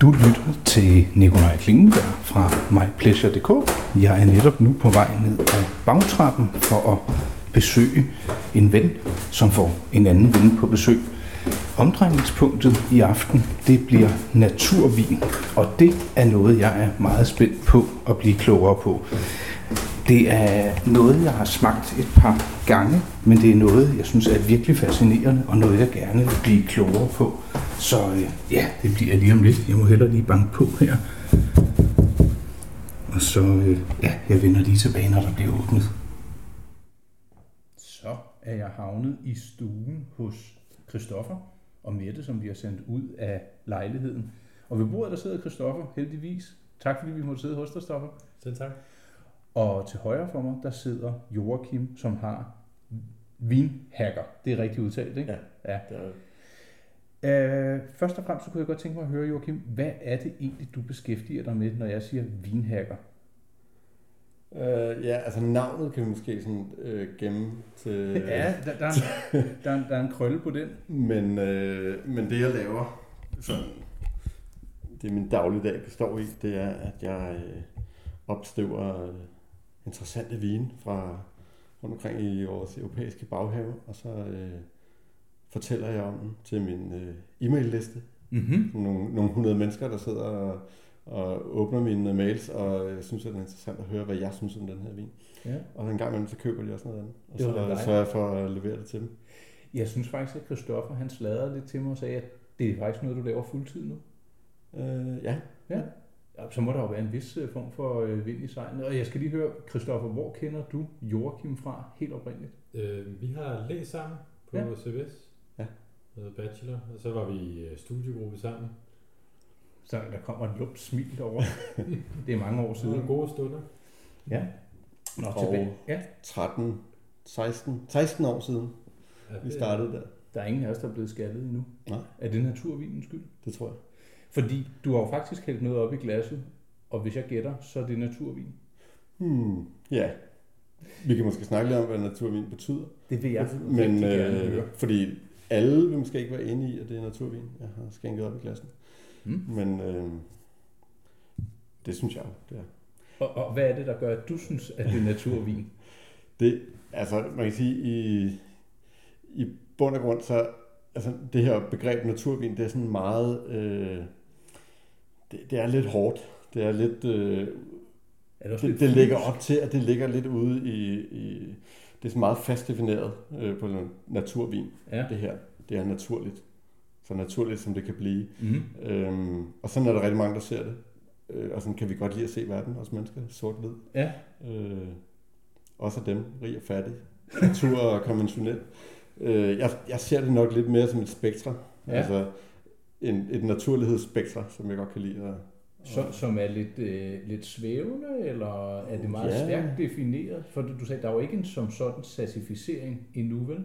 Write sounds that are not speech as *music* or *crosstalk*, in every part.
Du lytter til Nikolaj Klingenberg fra mypleasure.dk. Jeg er netop nu på vej ned ad bagtrappen for at besøge en ven, som får en anden ven på besøg. Omdrejningspunktet i aften, det bliver naturvin, og det er noget, jeg er meget spændt på at blive klogere på. Det er noget, jeg har smagt et par gange, men det er noget, jeg synes er virkelig fascinerende, og noget, jeg gerne vil blive klogere på. Så øh, ja, det bliver lige om lidt. Jeg må hellere lige banke på her. Og så, øh, ja, jeg vender lige tilbage, når der bliver åbnet. Så er jeg havnet i stuen hos Christoffer og Mette, som vi har sendt ud af lejligheden. Og ved bordet der sidder Christoffer, heldigvis. Tak fordi vi måtte sidde hos dig, Stoffer. Selv tak. Og til højre for mig, der sidder Joachim, som har vinhacker. Det er rigtigt udtalt, ikke? Ja. ja. Det er, Øh, først og fremmest så kunne jeg godt tænke mig at høre, Joachim, hvad er det egentlig, du beskæftiger dig med, når jeg siger vinhacker? øh, ja, altså navnet kan vi måske sådan øh, gemme til... *laughs* Ja, der, der, er en, der, er en, der er en krølle på den. Men, øh, men det jeg laver, sådan, det min dagligdag består i, det er, at jeg øh, opstøver øh, interessante vine fra rundt omkring i vores europæiske baghave, og så øh, fortæller jeg om den til min øh, e-mail-liste. Mm-hmm. Nogle, nogle hundrede mennesker, der sidder og, og åbner mine mails, og jeg synes, at det er interessant at høre, hvad jeg synes om den her vin. Ja. Og en gang imellem, så køber de også noget andet. Og så sørger jeg for at levere det til dem. Jeg synes faktisk, at Christoffer han sladrede lidt til mig og sagde, at det er faktisk noget, du laver fuldtid nu. Øh, ja, Ja. Ja. Så må der jo være en vis øh, form for øh, vind i sejlene. Og jeg skal lige høre, Christoffer, hvor kender du Joachim fra helt oprindeligt? Øh, vi har læst sammen på Ja. CBS. Ja. Noget bachelor. Og så var vi i øh, studiegruppe sammen. Så der kommer en lugt smil derovre. *laughs* det er mange år Så nogle siden. gode stunder. Ja. Nå, Og- tilbage. Ja. 13, 16, 16 år siden, Ja, vi det- startede der. Der er ingen af os, der er blevet skaldet endnu. Nej. Er det naturvinens skyld? Det tror jeg. Fordi du har jo faktisk hældt noget op i glasset, og hvis jeg gætter, så er det naturvin. Hmm, ja. Vi kan måske snakke lidt om, hvad naturvin betyder. Det vil jeg Men, rigtig gerne øh, høre. fordi alle vil måske ikke være enige i, at det er naturvin, jeg har skænket op i glassen. Mm. Men øh, det synes jeg det er. Og, og hvad er det, der gør, at du synes, at det er naturvin? *laughs* Det, altså, man kan sige, i, i bund og grund, så altså, det her begreb naturvin, det er sådan meget, øh, det, det er lidt hårdt. Det er lidt, øh, Er det, det, det ligger op til, at det ligger lidt ude i, i det er sådan meget fast defineret øh, på naturvin, Ja. det her. Det er naturligt. Så naturligt, som det kan blive. Mm. Øhm, og sådan er der rigtig mange, der ser det. Øh, og sådan kan vi godt lide at se verden, os mennesker, sort-hvid. Ja. Øh, også dem, rig og fattig, natur og konventionel. Øh, jeg, jeg ser det nok lidt mere som et spektra. Ja. Altså en, et naturlighedsspektra, som jeg godt kan lide at, Så, som er lidt, øh, lidt svævende, eller er det meget Ja. stærkt defineret? For du, sagde, der er jo ikke en som sådan certificering endnu, vel?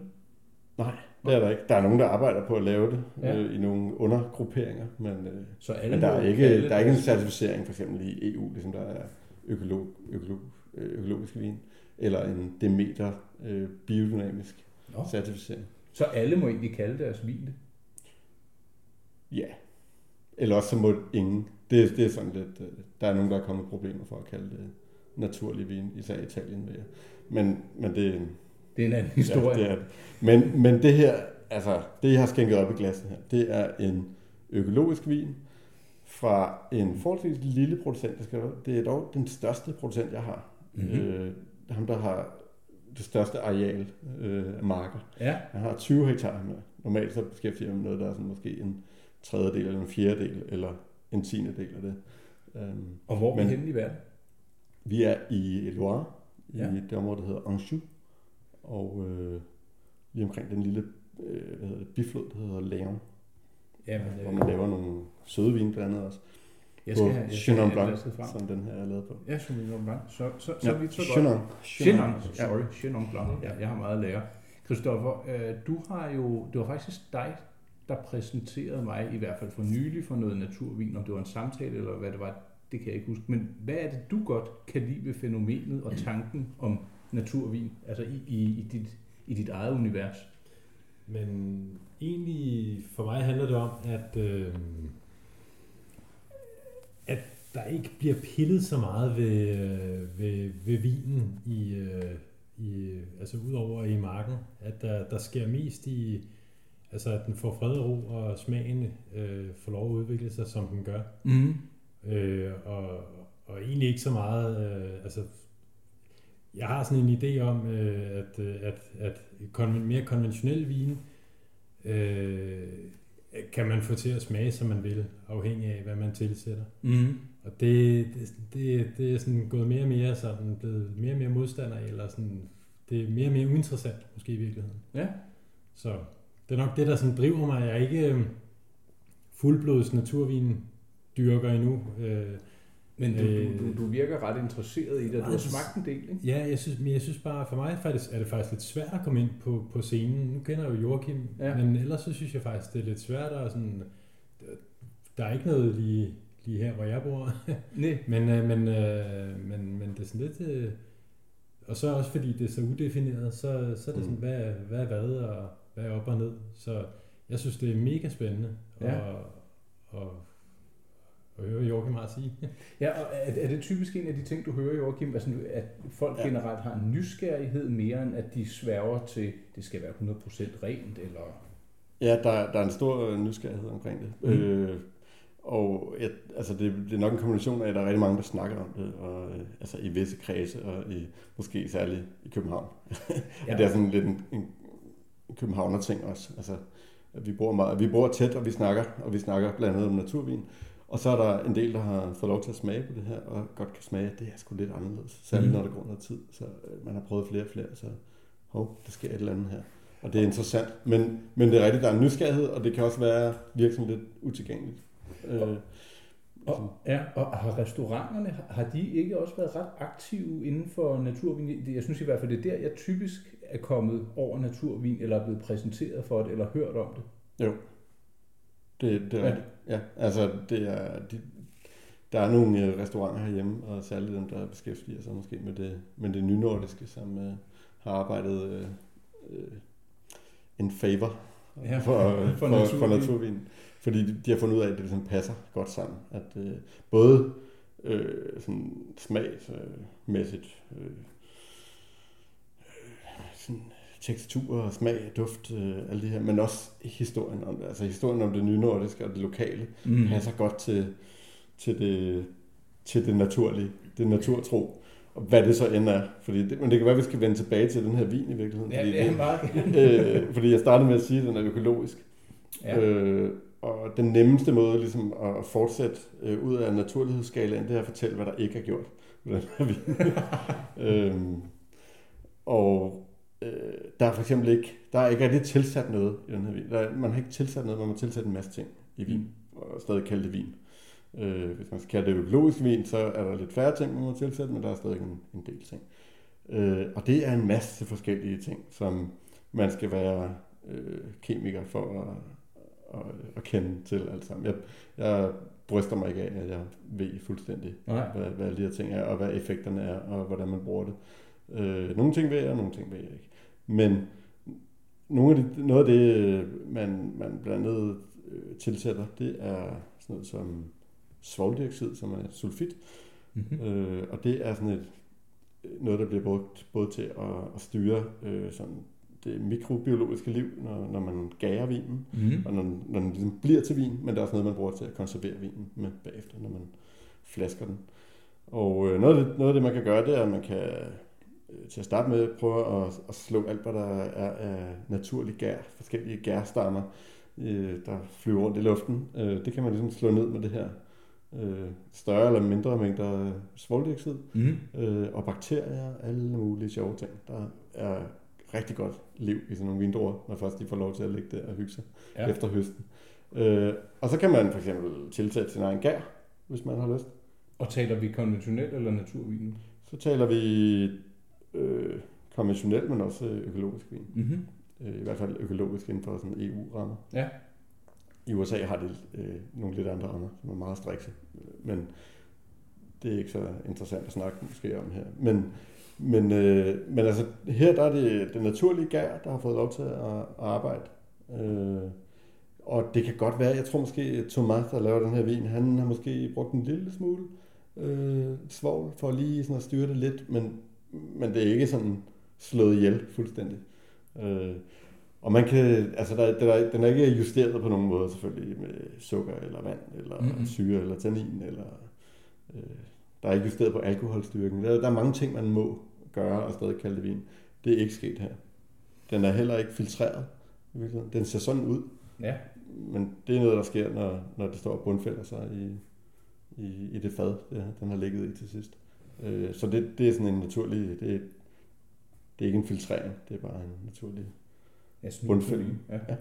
Nej, det er der ikke. Der er nogen, der arbejder på at lave det Ja. øh, i nogle undergrupperinger, men, øh, Så alle men der, er ikke, der er ikke en certificering for eksempel i EU, ligesom der er økolog, økolog, øh, økologisk vin, eller en Demeter øh, biodynamisk Nå. certificering. Så alle må egentlig kalde deres vin det? Ja. Eller også så må ingen. Det, det er sådan lidt, øh, der er nogen, der er kommet problemer for at kalde det naturlig vin, især i Italien ved jeg. Men, men det, Det er en anden historie. Ja, det er det. Men, men det her, altså det jeg har skænket op i glasset her, det er en økologisk vin fra en forholdsvis lille producent. Det, skal, det er dog den største producent, jeg har. Mhm. Øh, ham, der har det største areal øh, af marker. Ja. Jeg har 20 hektar med. Normalt så beskæftiger jeg mig med noget, der er sådan måske en tredjedel eller en fjerdedel eller en tiende del af det. Um, Og hvor er vi Men- henne i verden? vi er i Loire, i Ja. det område, der hedder Anjou, og øh, lige omkring den lille øh, hvad hedder det, biflod, der hedder Léon, Jamen, hvor øh, man laver nogle søde vin blandt andet også. jeg skal have, jeg have Blanc, som den her er lavet på. Ja, Chenin Blanc. Så, så, så Ja, vidt så godt. Chenin. Chenin, Ja. sorry, Chenin Blanc. Ja, jeg har meget at lære. Christoffer, øh, du har jo, det var faktisk dig, der præsenterede mig, i hvert fald for nylig, for noget naturvin, om det var en samtale eller hvad det var, det kan jeg ikke huske. Men hvad er det, du godt kan lide ved fænomenet og tanken om naturvin, altså i, i, i, dit, i dit eget univers? Men egentlig for mig handler det om, at øh, ikke bliver pillet så meget ved, øh, ved, ved vinen i, øh, i altså udover i marken, at der, der sker mest i, altså at den får fred og ro, og smagen øh, får lov at udvikle sig, som den gør. Mm. Øh, og, og egentlig ikke så meget, øh, altså jeg har sådan en idé om, øh, at, øh, at, at kon- mere konventionel vin øh, kan man få til at smage, som man vil, afhængig af, hvad man tilsætter. Mm. Og det, det, det, det er sådan gået mere og mere sådan, blevet mere og mere modstander, eller sådan, det er mere og mere uinteressant, måske i virkeligheden. Ja. Så det er nok det, der sådan driver mig. Jeg er ikke øh, fuldblods naturvin dyrker endnu. Øh, Men du, Øh, du, du, du virker ret interesseret i det, og du har smagt en del, ikke? Ja, jeg synes, men jeg synes bare, for mig faktisk, er det faktisk lidt svært at komme ind på, på scenen. Nu kender jeg jo Joachim, Ja. men ellers så synes jeg faktisk, det er lidt svært at sådan... Der er ikke noget lige, lige her, hvor jeg bor. Nej. *laughs* men, øh, men, øh, men, men det er sådan lidt... Øh, og så også fordi det er så udefineret, så, så er det sådan, Mm. hvad, hvad er hvad, og hvad er op og ned. Så jeg synes, det er mega spændende Ja. at, at, at høre Joachim har at sige. Ja, og er, er det typisk en af de ting, du hører, Joachim, altså, at folk ja. Generelt har en nysgerrighed mere, end at de sværger til, det skal være 100% rent, eller... Ja, der, der er en stor øh, nysgerrighed omkring det. Mm. Øh, og ja, altså det, det er nok en kombination af, at der er rigtig mange, der snakker om det, og, øh, altså i visse kredse, og i, måske særligt i København. Ja. *laughs* og det er sådan lidt en, en københavner ting også. Altså, vi bor, meget, vi bor tæt, og vi snakker, og vi snakker blandt andet om naturvin. Og så er der en del, der har fået lov til at smage på det her, og godt kan smage, at det er sgu lidt anderledes. Særligt Mm. når der går noget tid, så øh, man har prøvet flere og flere, så hov, der sker et eller andet her. Og det er interessant. Men, men det er rigtigt, der er en nysgerrighed, og det kan også være virke sådan lidt utilgængeligt. Øh, Og, ja, og har restauranterne, har- de ikke også været ret aktive inden for naturvin? Jeg synes i hvert fald, det er der, jeg typisk er kommet over naturvin, eller er blevet præsenteret for det, eller hørt om det. det, det er Ja. rigtigt. Ja, altså det er, de, der er nogle øh, restauranter herhjemme, og særligt dem, der beskæftiger sig måske med det, med det nynordiske, som øh, har arbejdet øh, øh, en favor Ja, for, for for, for, naturvin. for naturvin. Fordi de, de har fundet ud af, at det ligesom passer godt sammen. At øh, både øh, sådan smagsmæssigt, øh, øh, sådan tekstur, og smag, duft, øh, alle de her, men også historien om det. Altså historien om det nynordiske og det lokale Mm. passer godt til, til, det, til det naturlige, det naturtro. Og hvad det så end er. Fordi det, men det kan være, at vi skal vende tilbage til den her vin i virkeligheden. Ja, fordi, det er meget *laughs* øh, fordi jeg startede med at sige, at den er økologisk. Ja. Øh, og den nemmeste måde ligesom, at fortsætte øh, ud af naturlighedsskalaen, det er at fortælle, hvad der ikke er gjort den her vin. *laughs* øhm, og øh, der er for eksempel ikke, der er ikke rigtig tilsat noget i den her vin. Der er, man har ikke tilsat noget, man må tilsætte en masse ting i vin, og stadig kalde det vin. Øh, hvis man skal kalde det økologisk vin, så er der lidt færre ting, man må tilsætte, men der er stadig en, en del ting. Øh, og det er en masse forskellige ting, som man skal være øh, kemiker for at, at, at kende til alt sammen. Jeg, jeg bryster mig ikke af, at jeg ved fuldstændig, Nej. hvad, hvad alle de her ting er, og hvad effekterne er, og hvordan man bruger det. Øh, nogle ting ved jeg, og nogle ting ved jeg ikke. Men nogle af de, noget af det, man, man blandt andet øh, tilsætter, det er sådan noget som svovldioxid, som er sulfit. Mm-hmm. Øh, og det er sådan et, noget, der bliver brugt både til at, at styre øh, sådan det mikrobiologiske liv, når, når man gager vinen, Mm. og når, når den ligesom bliver til vin, men det er også noget, man bruger til at konservere vinen med bagefter, når man flasker den. Og øh, noget, af det, noget af det, man kan gøre, det er, at man kan øh, til at starte med prøve at, at slå alt, hvad der er af naturlig gær, forskellige gærstammer, øh, der flyver rundt i luften. Øh, det kan man ligesom slå ned med det her øh, større eller mindre mængder svovldioxid Mm. øh, og bakterier, alle mulige sjove ting. Der er rigtig godt liv i sådan nogle vindruer, når først de får lov til at ligge der og hygge sig Ja. efter høsten. Øh, og så kan man for eksempel tilsætte sin egen gær, hvis man har lyst. Og taler vi konventionelt eller naturvin? Så taler vi øh, konventionel, men også økologisk vin. Mm-hmm. Øh, I hvert fald økologisk inden for sådan EU-rammer. Ja. I USA har de øh, nogle lidt andre rammer, som er meget strikse. Men det er ikke så interessant at snakke måske om her. Men, men, øh, men altså, her der er det den naturlige gær, der har fået lov til at, at arbejde. Øh, og det kan godt være, jeg tror måske, at Thomas, der laver den her vin, han har måske brugt en lille smule øh, svovl, for lige sådan at styre det lidt, men, men det er ikke sådan slået ihjel fuldstændig. Øh, og man kan, altså der, der, den er ikke justeret på nogen måde selvfølgelig med sukker eller vand, eller mm-hmm. syre, eller tannin, eller øh, der er ikke justeret på alkoholstyrken. Der, der er mange ting, man må gøre og stadig kalde det vin. Det er ikke sket her. Den er heller ikke filtreret. Den ser sådan ud. Ja. Men det er noget, der sker, når, når det står og bundfælder sig i, i, i det fad, det, den har ligget i til sidst. Øh, så det, det er sådan en naturlig, det er, det er ikke en filtrering, det er bare en naturlig Ja, bundfældning. Ja. Ja.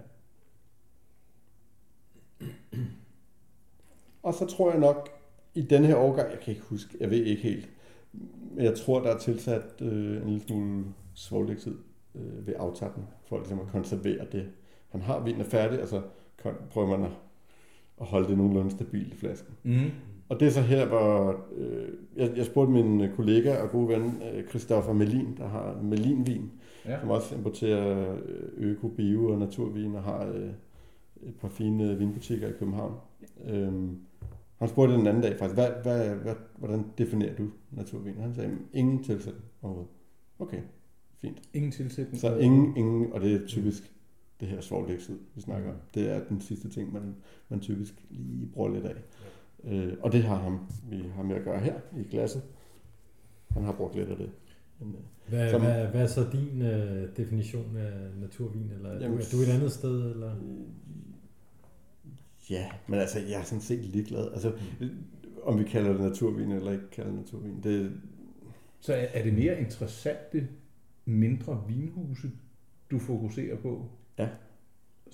Og så tror jeg nok, i denne her årgang, jeg kan ikke huske, jeg ved ikke helt, men jeg tror, der er tilsat øh, en lille smule svovldioxid øh, ved aftappen, for ligesom at konservere det. Han har vinen er færdig, og så prøver man at, at holde det nogenlunde stabilt i flasken. Mm. Og det er så her, hvor øh, jeg, jeg spurgte min kollega og gode ven, øh, Christoffer Melin, der har Melinvin, ja. som også importerer øh, øko, bio og naturvin og har øh, et par fine vinbutikker i København. Øhm, han spurgte den anden dag faktisk, hvad, hvad, hvad, hvordan definerer du naturvin? Han sagde, ingen tilsætning overhovedet. Okay, fint. Ingen tilsætning? Så ingen, ingen, og det er typisk det her svovldioxid, vi snakker om. Det er den sidste ting, man, man typisk lige bruger lidt af. Øh, og det har ham, vi har med at gøre her i glasset. Han har brugt lidt af det. Men, øh, hvad, som, hvad, hvad er så din uh, definition af naturvin? Eller jamen, er, du, er du et andet sted? Eller? Ja, men altså, jeg er sådan set ligeglad. Altså, om vi kalder det naturvin eller ikke kalder det naturvin. Det... Så er, er det mere interessante, mindre vinhuse, du fokuserer på? Ja,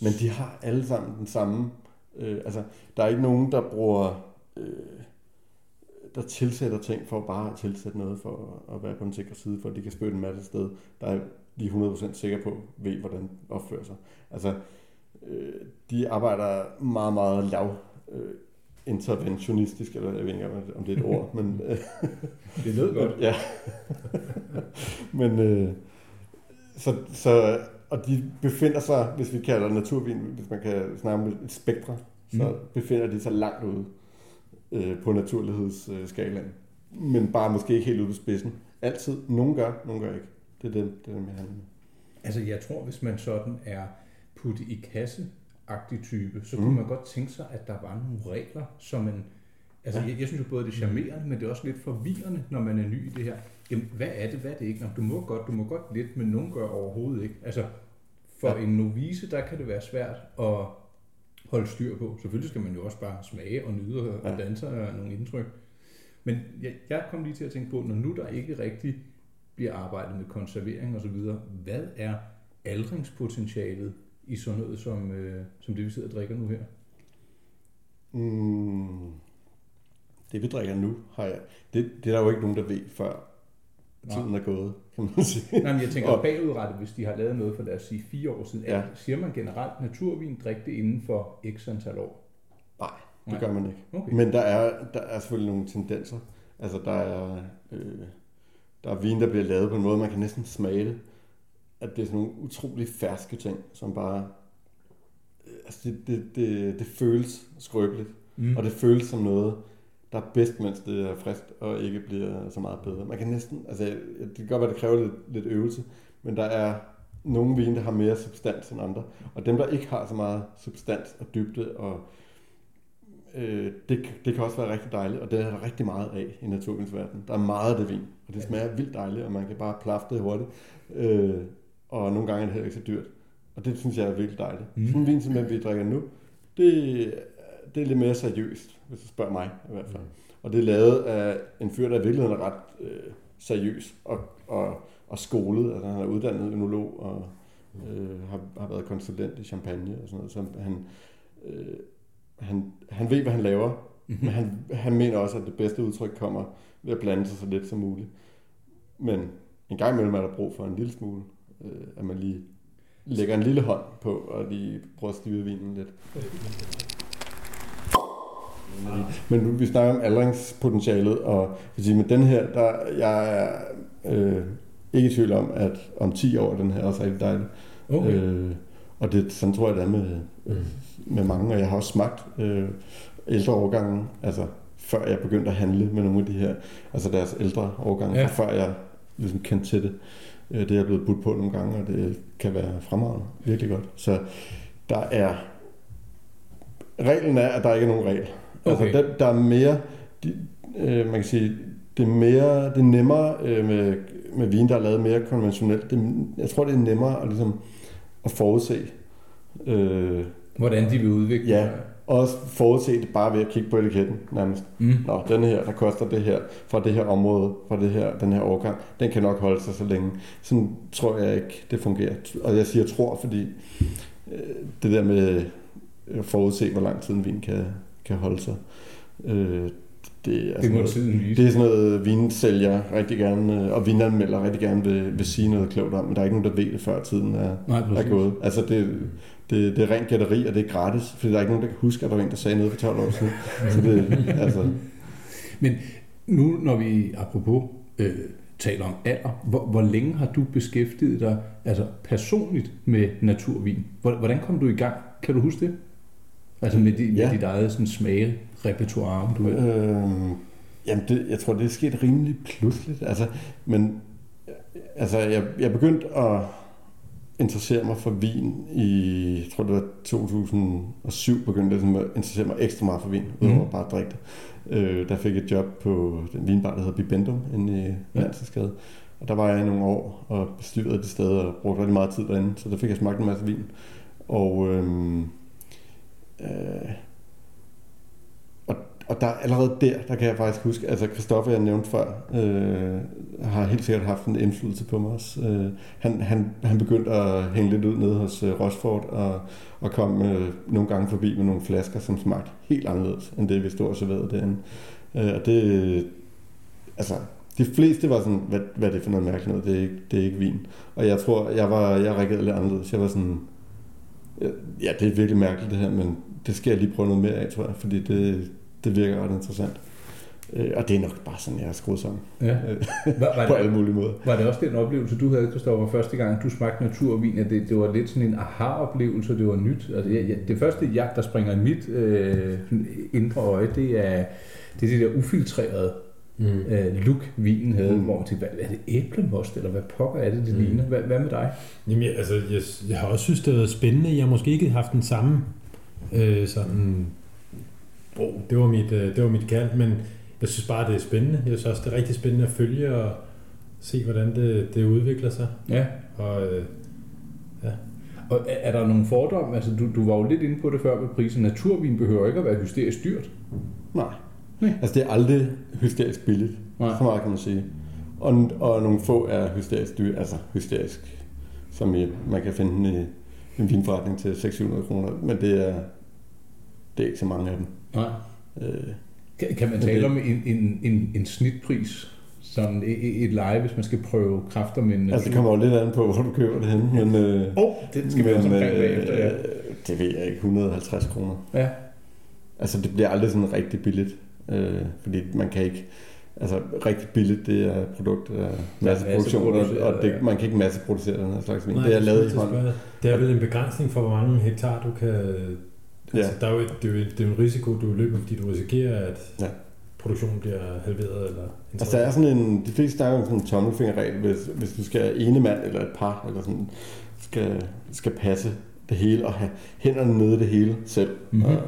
men de har alle sammen den samme. Øh, altså, der er ikke nogen, der bruger... Øh, der tilsætter ting for bare at tilsætte noget for at være på den sikre side, for de kan spytte en masse sted, der er de 100% sikre på, ved hvordan opfører sig. Altså, øh, de arbejder meget, meget lav øh, interventionistisk, eller jeg ved ikke om det er et ord, men... *laughs* Øh, det lød godt. *laughs* ja. men, øh, så, så, og de befinder sig, hvis vi kalder naturvin, hvis man kan snakke om et spektre, så mm. befinder de sig langt ude øh, på naturlighedsskalaen. Men bare måske ikke helt ude på spidsen. Altid. Nogen gør, nogen gør ikke. Det er det, det, er det med handler Altså jeg tror, hvis man sådan er puttet i kasse agtig type, så mm. kunne man godt tænke sig, at der var nogle regler, som man... Altså, ja. jeg, jeg synes jo både, det er charmerende, men det er også lidt forvirrende, når man er ny i det her. Jamen, hvad er det, hvad er det ikke? Nå, du må godt, du må godt lidt, men nogen gør overhovedet ikke. Altså, for ja. en novice, der kan det være svært at holde styr på. Selvfølgelig skal man jo også bare smage og nyde og ja. danse og nogle indtryk. Men jeg, jeg kom lige til at tænke på, når nu der ikke rigtig bliver arbejdet med konservering og så videre, hvad er aldringspotentialet i sådan noget som, øh, som det, vi sidder og drikker nu her? Mm, det, vi drikker nu, har jeg, det, det er der jo ikke nogen, der ved, før tiden er gået, kan man sige. Nej, men jeg tænker og, bagudrettet, hvis de har lavet noget for, lad os sige, fire år siden. Ja. siger man generelt, naturvin, drik det inden for x antal år? Nej, det Nej. gør man ikke. Okay. Men der er, der er selvfølgelig nogle tendenser. Altså, der er, øh, der er vin, der bliver lavet på en måde, man kan næsten smage det. At det er sådan nogle utrolig ferske ting, som bare... Øh, altså, det, det, det, det føles skrøbeligt. Mm. Og det føles som noget, der er bedst, mens det er frisk og ikke bliver så meget bedre. Man kan næsten, altså det kan godt være, det kræver lidt, lidt øvelse, men der er nogle vine, der har mere substans end andre. Og dem, der ikke har så meget substans og dybde, og øh, det, det kan også være rigtig dejligt, og det er der rigtig meget af i naturens verden. Der er meget af det vin, og det smager vildt dejligt, og man kan bare plafte det hurtigt. Øh, og nogle gange er det heller ikke så dyrt. Og det synes jeg er virkelig dejligt. Mm. Sådan en vin, som vi drikker nu, det det er lidt mere seriøst, hvis du spørger mig i hvert fald. Mm. Og det er lavet af en fyr, der i virkeligheden er ret øh, seriøs og, og, og skolet. Altså han er uddannet ønolog og øh, har, har været konsulent i Champagne og sådan noget. Så han, øh, han, han ved, hvad han laver, mm-hmm. men han, han mener også, at det bedste udtryk kommer ved at blande sig så lidt som muligt. Men en gang imellem er der brug for en lille smule, øh, at man lige lægger en lille hånd på og lige prøver at stive vinen lidt. Men nu vi snakker om aldringspotentialet, og sige, med den her, der jeg er øh, ikke i tvivl om, at om 10 år den her også rigtig dejlig. Okay. Øh, og det, sådan tror jeg, det er med, øh, med mange, og jeg har også smagt øh, ældre årgange, altså før jeg begyndte at handle med nogle af de her, altså deres ældre årgange, Ja. ja. før jeg ligesom kendte til det. Øh, Det er jeg blevet budt på nogle gange, og det kan være fremragende. Virkelig godt. Så der er... Reglen er, at der ikke er nogen regel. Okay. Altså, der, der er mere... De, øh, man kan sige, det er, mere, det er nemmere øh, med, med vin, der er lavet mere konventionelt. Det, jeg tror, det er nemmere at, ligesom, at forudse. Øh, Hvordan de vil udvikle Ja. også forudse det bare ved at kigge på etiketten nærmest. Mm. Nå, den her, der koster det her, fra det her område, fra det her, den her årgang, den kan nok holde sig så længe. Sådan tror jeg ikke, det fungerer. Og jeg siger tror, fordi øh, det der med at forudse, hvor lang tid en vin kan, kan holde sig, øh, det, er Det noget, det er sådan noget, vinsælger rigtig gerne, øh, og vinanmelder rigtig gerne vil, vil sige noget klogt om, men der er ikke nogen, der ved det, før tiden er, Nej, er gået. Altså det, det, det er rent gætteri, og det er gratis, fordi der er ikke nogen, der kan huske, at der var en, der sagde noget for 12 år siden. Så det, *laughs* altså, Nu, når vi apropos øh, taler om alder, hvor, hvor længe har du beskæftiget dig altså personligt med naturvin? Hvor- Hvordan kom du i gang? Kan du huske det? Altså med, di, Ja. med dit eget sådan, smage repertoire, om du vil. øh, jamen det, jeg tror, det er sket rimelig pludseligt. Altså, men altså, jeg, jeg begyndte at interessere mig for vin i, jeg tror det var 2007, begyndte jeg at interessere mig ekstra meget for vin, udover Mhm. bare at drikke det. Øh, der fik jeg et job på den vinbar, der hedder Bibendum, inde i Ja. Landsensgade. Og der var jeg i nogle år og bestyrede det sted og brugte rigtig meget tid derinde, så der fik jeg smagt en masse vin. Og, øhm, øh, og, og der allerede der, der kan jeg faktisk huske, altså Christoffer, jeg nævnte før, øh, har helt sikkert haft en indflydelse på mig også. Øh, han, han, han begyndte at hænge lidt ud nede hos øh, Rosford og, og kom øh, nogle gange forbi med nogle flasker, som smagte helt anderledes, end det vi stod og serverede derinde. Øh, og det, altså, de fleste var sådan, hvad, hvad er det for noget mærkeligt noget, det er, ikke, det er ikke vin. Og jeg tror, jeg var, jeg reagerede lidt anderledes. Jeg var sådan, ja, det er virkelig mærkeligt det her, men det skal jeg lige prøve noget mere af, tror jeg, fordi det, det virker ret interessant. Øh, Og det er nok bare sådan, jeg er skruet sammen. Ja. Øh, Var, var, *laughs* På det, alle mulige måder. var det også den oplevelse, du havde, Kristoffer, første gang, du smagte naturvin, at det, det var lidt sådan en aha-oplevelse, det var nyt? Altså, jeg, jeg, det første, jeg, der springer i mit øh, indre øje, det er det, er det der ufiltrerede Mm. øh, look, vinen havde. Mm. hvor man tænkte, hvad, er det æblemost, eller hvad pokker er det, det Mm. ligner? Hvad, hvad med dig? Jamen, jeg, altså, jeg, jeg har også synes, det har været spændende. Jeg har måske ikke haft den samme øh, sådan... Oh, det var mit, øh, det var mit kald, men jeg synes bare, det er spændende. Jeg synes også, det er rigtig spændende at følge og se, hvordan det, det udvikler sig. Ja. Og øh, Og er, er der nogle fordomme? Altså, du, du var jo lidt inde på det før med prisen. Naturvin behøver ikke at være hysterisk dyrt. Nej. Nej. Altså, det er aldrig hysterisk billigt. Nej. Så meget kan man sige. Og, og nogle få er hysterisk dyre, altså hysterisk, som i, man kan finde i en vinforretning til 600 kroner, men det er, det er ikke så mange af dem. Nej. Øh, Kan, kan man tale det- om en, en, en, en snitpris? Sådan et, et leje, hvis man skal prøve kræfter med en altså, det kommer jo lidt an på, hvor du køber det henne, men, øh, Åh, oh, det skal vi også omkring bagefter, ja. øh, det ved jeg ikke, 150 kroner. Ja. Altså, det bliver aldrig sådan rigtig billigt, øh, fordi man kan ikke, altså rigtig billigt, det er produkt af masseproduktion, og, masseproduceret, og det, ja. man kan ikke masseproducere den her slags vin. Nej, det er lavet i hånden. Det er vel en begrænsning for, hvor mange hektar du kan... Altså, der er jo, et- det, er jo, det er en risiko, du løber, fordi du risikerer, at Ja. produktionen bliver halveret. Eller Altså, der er sådan en, de fleste snakker om sådan en tommelfingerregel, hvis, hvis du skal ene mand eller et par, eller sådan, skal, skal passe det hele, og have hænderne nede det hele selv. Mhm. Mm-hmm. Og,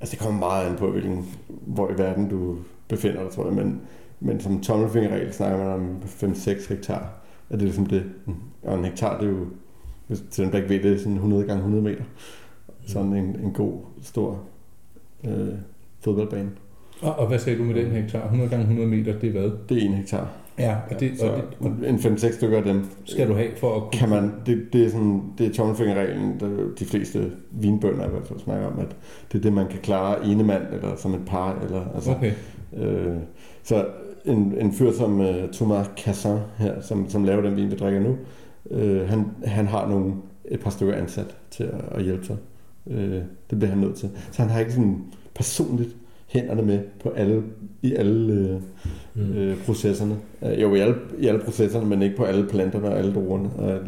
altså, det kommer meget an på, hvilken, hvor i verden du befinder dig, tror jeg, men, men som tommelfingerregel snakker man om 5-6 hektar. Er det ligesom det? Og en hektar, det er jo, hvis til dem, der ikke ved det, er sådan 100 gange 100 meter. Sådan en, en god, stor øh, fodboldbane. Og, og hvad sagde du med den hektar? 100 gange 100 meter, det er hvad? Det er en hektar. Ja, og det, så og det en 5-6 stykker af dem skal du have for at kunne... kan man, det, det er sådan, det er tommelfingerreglen, der de fleste vinbønder i hvert fald snakker om, at det er det, man kan klare ene mand, eller som et par, eller altså, Okay. øh, så en, en fyr som uh, Thomas Cassin her, som, som laver den vin, vi drikker nu, øh, han, han har nogle, et par stykker ansat til at, at hjælpe sig. Øh, det bliver han nødt til. Så han har ikke sådan personligt hænderne med på alle, i alle mm. øh, processerne. Øh, jo, i alle, i alle processerne, men ikke på alle planterne og alle druerne. Alle,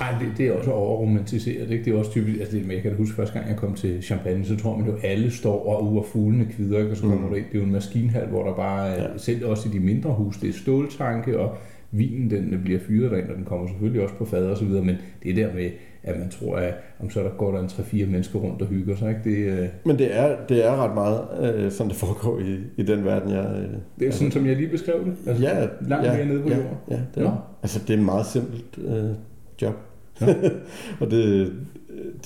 øh. Det, det er også overromantiseret. Ikke? Det er også typisk, altså det, jeg kan huske første gang, jeg kom til Champagne, så tror man jo, alle står og uger fuglene kvider, og så kommer mm. ind. Det er jo en maskinhal, hvor der bare, ja. selv også i de mindre hus, det er ståltanke, og vinen den bliver fyret derind, og den kommer selvfølgelig også på fad og så videre, men det der med, at man tror, at om så der går der en 3-4 mennesker rundt og hygger sig. Ikke? Det, øh... Men det er, det er ret meget, øh, som det foregår i, i den verden, jeg... Øh, det er sådan, altså, som jeg lige beskrev det? Altså, ja, langt ja, mere nede på ja, jorden? Ja, det er, altså det er et meget simpelt øh, job. *laughs* Og det,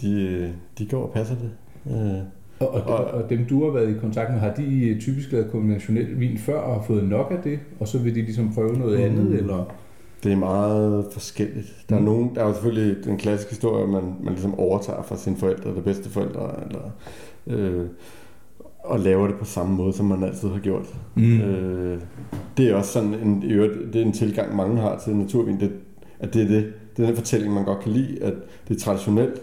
de, de går og passer det. Øh, og, og, og, og dem, du har været i kontakt med, har de typisk lavet konventionel vin før og har fået nok af det, og så vil de ligesom prøve noget mm. andet, eller... Det er meget forskelligt. Der er, mm. nogen, der er jo selvfølgelig den klassiske historie, man, man ligesom overtager fra sine forældre, eller bedste forældre, eller, øh, og laver det på samme måde, som man altid har gjort. Mm. Øh, det er også sådan en, det er en tilgang, mange har til naturvin, det, at det er det, det er den fortælling, man godt kan lide, at det er traditionelt,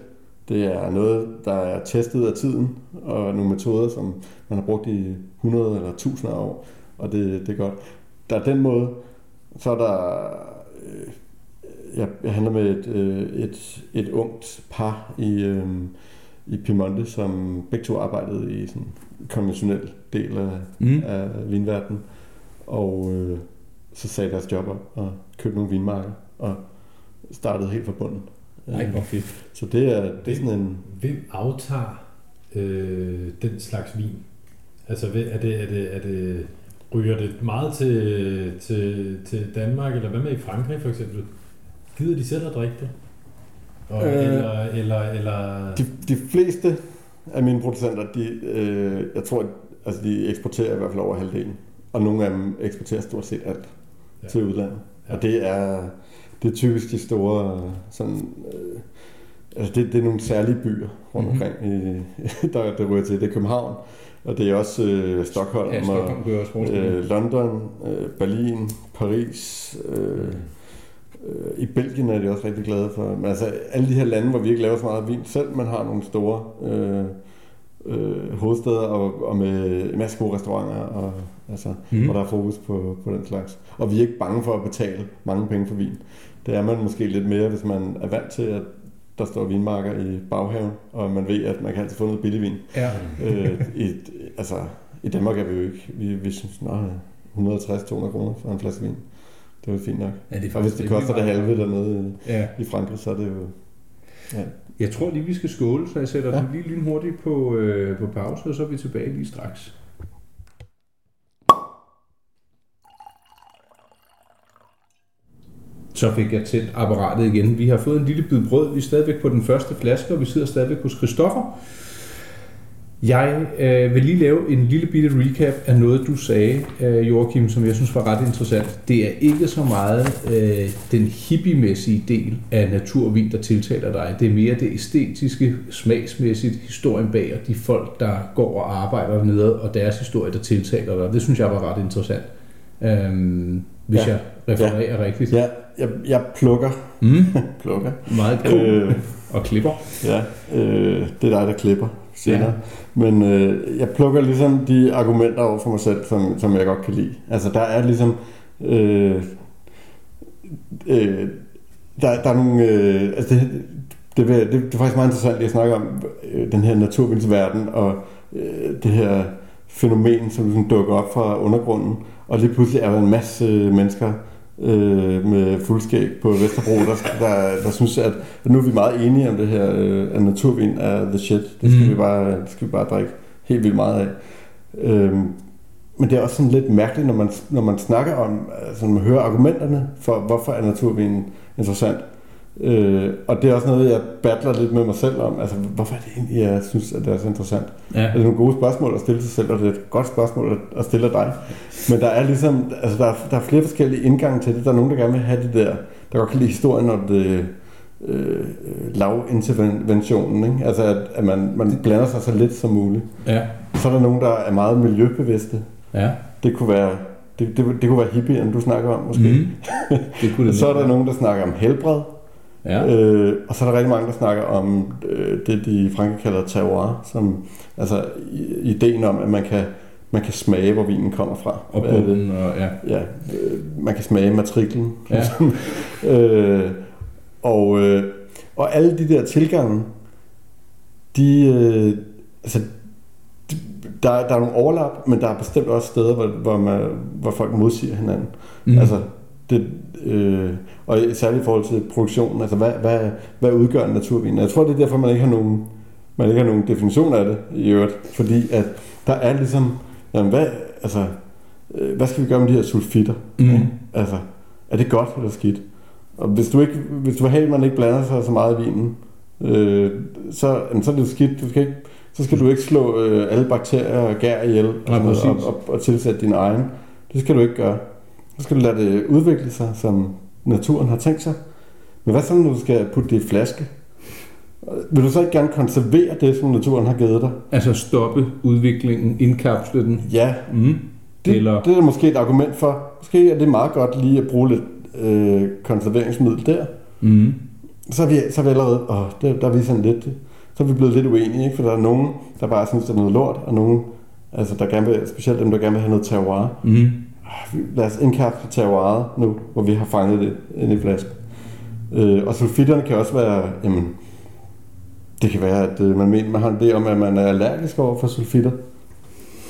det er noget, der er testet af tiden, og nogle metoder, som man har brugt i 100 eller 1000 år, og det, det er godt. Der er den måde, så er der jeg, jeg handler med et, øh, et, et ungt par i, øh, i Piemonte, som begge to arbejdede i sådan en konventionel del af, mm. af vinverdenen. Og øh, så sagde deres job op og købte nogle vinmarker og startede helt fra bunden. Nej, hvor fedt. Så det er, det er sådan en... Hvem aftager øh, den slags vin? Altså er det, er det, er det Ryger det meget til, til, til Danmark, eller hvad med i Frankrig for eksempel? Gider de selv at drikke det? Og, øh, eller, eller, eller... De, de fleste af mine producenter, de, øh, jeg tror, altså de eksporterer i hvert fald over halvdelen. Og nogle af dem eksporterer stort set alt ja. til udlandet. Ja. Og det er, det er typisk de store, sådan, øh, altså det, det er nogle særlige byer rundt mhm. omkring, mm-hmm. i, *laughs* der, der ryger til. Det er København, og det er også øh, Stockholm, ja, Stockholm og også øh, London, øh, Berlin, Paris. Øh, øh, I Belgien er de også rigtig glade for. Men altså alle de her lande, hvor vi ikke laver så meget vin selv, man har nogle store øh, øh, hovedsteder og, og med en masse gode restauranter, og, altså, mm. hvor der er fokus på, på den slags. Og vi er ikke bange for at betale mange penge for vin. Det er man måske lidt mere, hvis man er vant til, at der står vinmarker i baghaven, og man ved, at man kan altid få noget billig vin. Ja. øh, i, altså, I Danmark er vi jo ikke, vi, vi synes, 160-200 kroner for en flaske vin. Det er jo fint nok. Ja, det er og hvis det koster det halve dernede ja. i Frankrig, så er det jo... Ja. Jeg tror lige, vi skal skåle, så jeg sætter ja. den lige lynhurtigt på, øh, på pause, og så er vi tilbage lige straks. Så fik jeg tændt apparatet igen. Vi har fået en lille bid brød. Vi er stadigvæk på den første flaske, og vi sidder stadigvæk hos Christoffer. Jeg øh, vil lige lave en lille bitte recap af noget, du sagde, øh, Joachim, som jeg synes var ret interessant. Det er ikke så meget øh, den hippiemæssige del af naturvin, der tiltaler dig. Det er mere det æstetiske, smagsmæssigt, historien bag og de folk, der går og arbejder nede, og deres historie, der tiltaler dig. Det synes jeg var ret interessant. Øh, hvis ja. jeg refererer ja. rigtigt. Ja, jeg, jeg plukker. Mm. *laughs* plukker. Meget cool. Øh, og klipper. Ja, øh, det er dig, der klipper senere. Ja. Men øh, jeg plukker ligesom de argumenter over for mig selv, som, som jeg godt kan lide. Altså der er ligesom... Øh, øh, der, der er nogle... Øh, altså det, det, det, det er faktisk meget interessant at snakke om øh, den her naturvindsverden og øh, det her fænomen, som ligesom dukker op fra undergrunden. Og lige pludselig er der en masse mennesker, øh, med fuldskæg på Vesterbro, der, der, der synes, at, at nu er vi meget enige om det her, øh, at naturvin er the shit. Det skal, mm. vi bare, det skal vi bare drikke helt vildt meget af. Øh, men det er også sådan lidt mærkeligt, når man, når man snakker om, altså når man hører argumenterne for, hvorfor er naturvin interessant. Øh, og det er også noget, jeg battler lidt med mig selv om. Altså, hvorfor er det egentlig, jeg synes, at det er så interessant? Ja. Det er nogle gode spørgsmål at stille sig selv, og det er et godt spørgsmål at stille dig. Men der er ligesom, altså der er, der er flere forskellige indgange til det. Der er nogen, der gerne vil have det der, der godt kan lide historien, og det øh, lavinterventionen. Ikke? Altså, at, at man, man blander sig så lidt som muligt. Ja. Så er der nogen, der er meget miljøbevidste. Ja. Det kunne være det, det, det kunne være hippien, du snakker om måske. Mm. Det kunne det *laughs* så er der nogen, der snakker om helbred. Ja. Øh, og så er der rigtig mange, der snakker om øh, det, de i Frankrig kalder terroir, som altså ideen om, at man kan man kan smage, hvor vinen kommer fra. Og det? bunden, og ja. Ja, øh, man kan smage matriklen. Ja. *laughs* øh, og, øh, og alle de der tilgange, de, øh, altså, de, der, der er nogle overlap, men der er bestemt også steder, hvor, hvor, man, hvor folk modsiger hinanden. Mm. Altså, det, øh, og særligt i forhold til produktionen, altså hvad, hvad, hvad udgør en naturvin? Jeg tror, det er derfor, man ikke har nogen, man ikke har nogen definition af det i øvrigt, fordi at der er ligesom, jamen hvad, altså, øh, hvad skal vi gøre med de her sulfitter? Mm. Altså, er det godt eller skidt? Og hvis du, ikke, hvis du vil have, at man ikke blander sig så meget i vinen, øh, så, så er det skidt. Du skal ikke, så skal du ikke slå øh, alle bakterier og gær ihjel og, Nej, præcis. og, og, og tilsætte din egen. Det skal du ikke gøre. Så skal du lade det udvikle sig, som naturen har tænkt sig. Men hvad så, når du skal putte det i flaske? Vil du så ikke gerne konservere det, som naturen har givet dig? Altså stoppe udviklingen, indkapsle den. Ja, Mm. det, Eller- det er måske et argument for. Måske er det meget godt lige at bruge lidt øh, konserveringsmiddel der. Mm. så er vi, så er vi allerede, åh, der, der er vi sådan lidt, så er vi blevet lidt uenige, ikke? for der er nogen, der bare synes, det er noget lort, og nogen, altså der gerne vil, specielt dem, der gerne vil have noget terroir. Mm. Lad os indkapsle terroiret nu, hvor vi har fanget det ind i flasken. Øh, og sulfitterne kan også være, jamen, det kan være, at øh, man mener, man har en idé om, at man er allergisk over for sulfitter.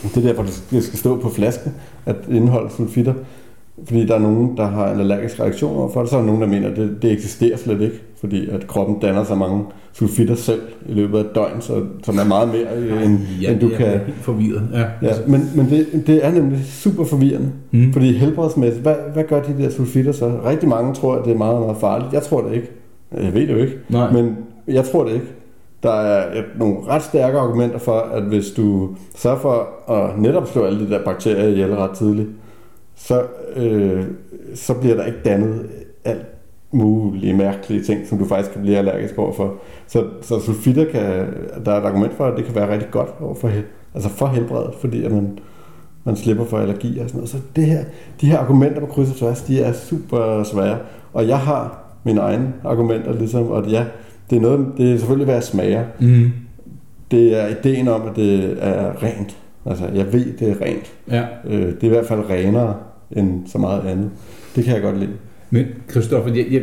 Det er derfor, det skal stå på flasken, at indeholde sulfitter. Fordi der er nogen, der har en allergisk reaktion over for det, så er der nogen, der mener, at det, det eksisterer slet ikke. Fordi at kroppen danner så mange sulfitter selv i løbet af et døgn, så, som er meget mere, øh, end, Ja, end du kan... forvirret. Ja. Ja, men, men det, det er nemlig super forvirrende. Mm. Fordi helbredsmæssigt, hvad, hvad gør de der sulfitter så? Rigtig mange tror, at det er meget, meget farligt. Jeg tror det ikke. Jeg ved det jo ikke. Nej. Men jeg tror det ikke. Der er et- nogle ret stærke argumenter for, at hvis du sørger for at netop slå alle de der bakterier ihjel ret tidligt, så, øh, så bliver der ikke dannet alt mulige mærkelige ting, som du faktisk kan blive allergisk overfor. Så, så sulfitter kan, der er et argument for, at det kan være rigtig godt overfor, hel- altså for helbredet, fordi at man, man slipper for allergi og sådan noget. Så det her, de her argumenter på kryds og tværs, de er super svære. Og jeg har mine egne argumenter, ligesom, og ja, det er, noget, det er selvfølgelig, hvad jeg smager. Mm. Det er ideen om, at det er rent. Altså, jeg ved, det er rent. Ja. Øh, det er i hvert fald renere end så meget andet. Det kan jeg godt lide. Men Christoffer, jeg, jeg,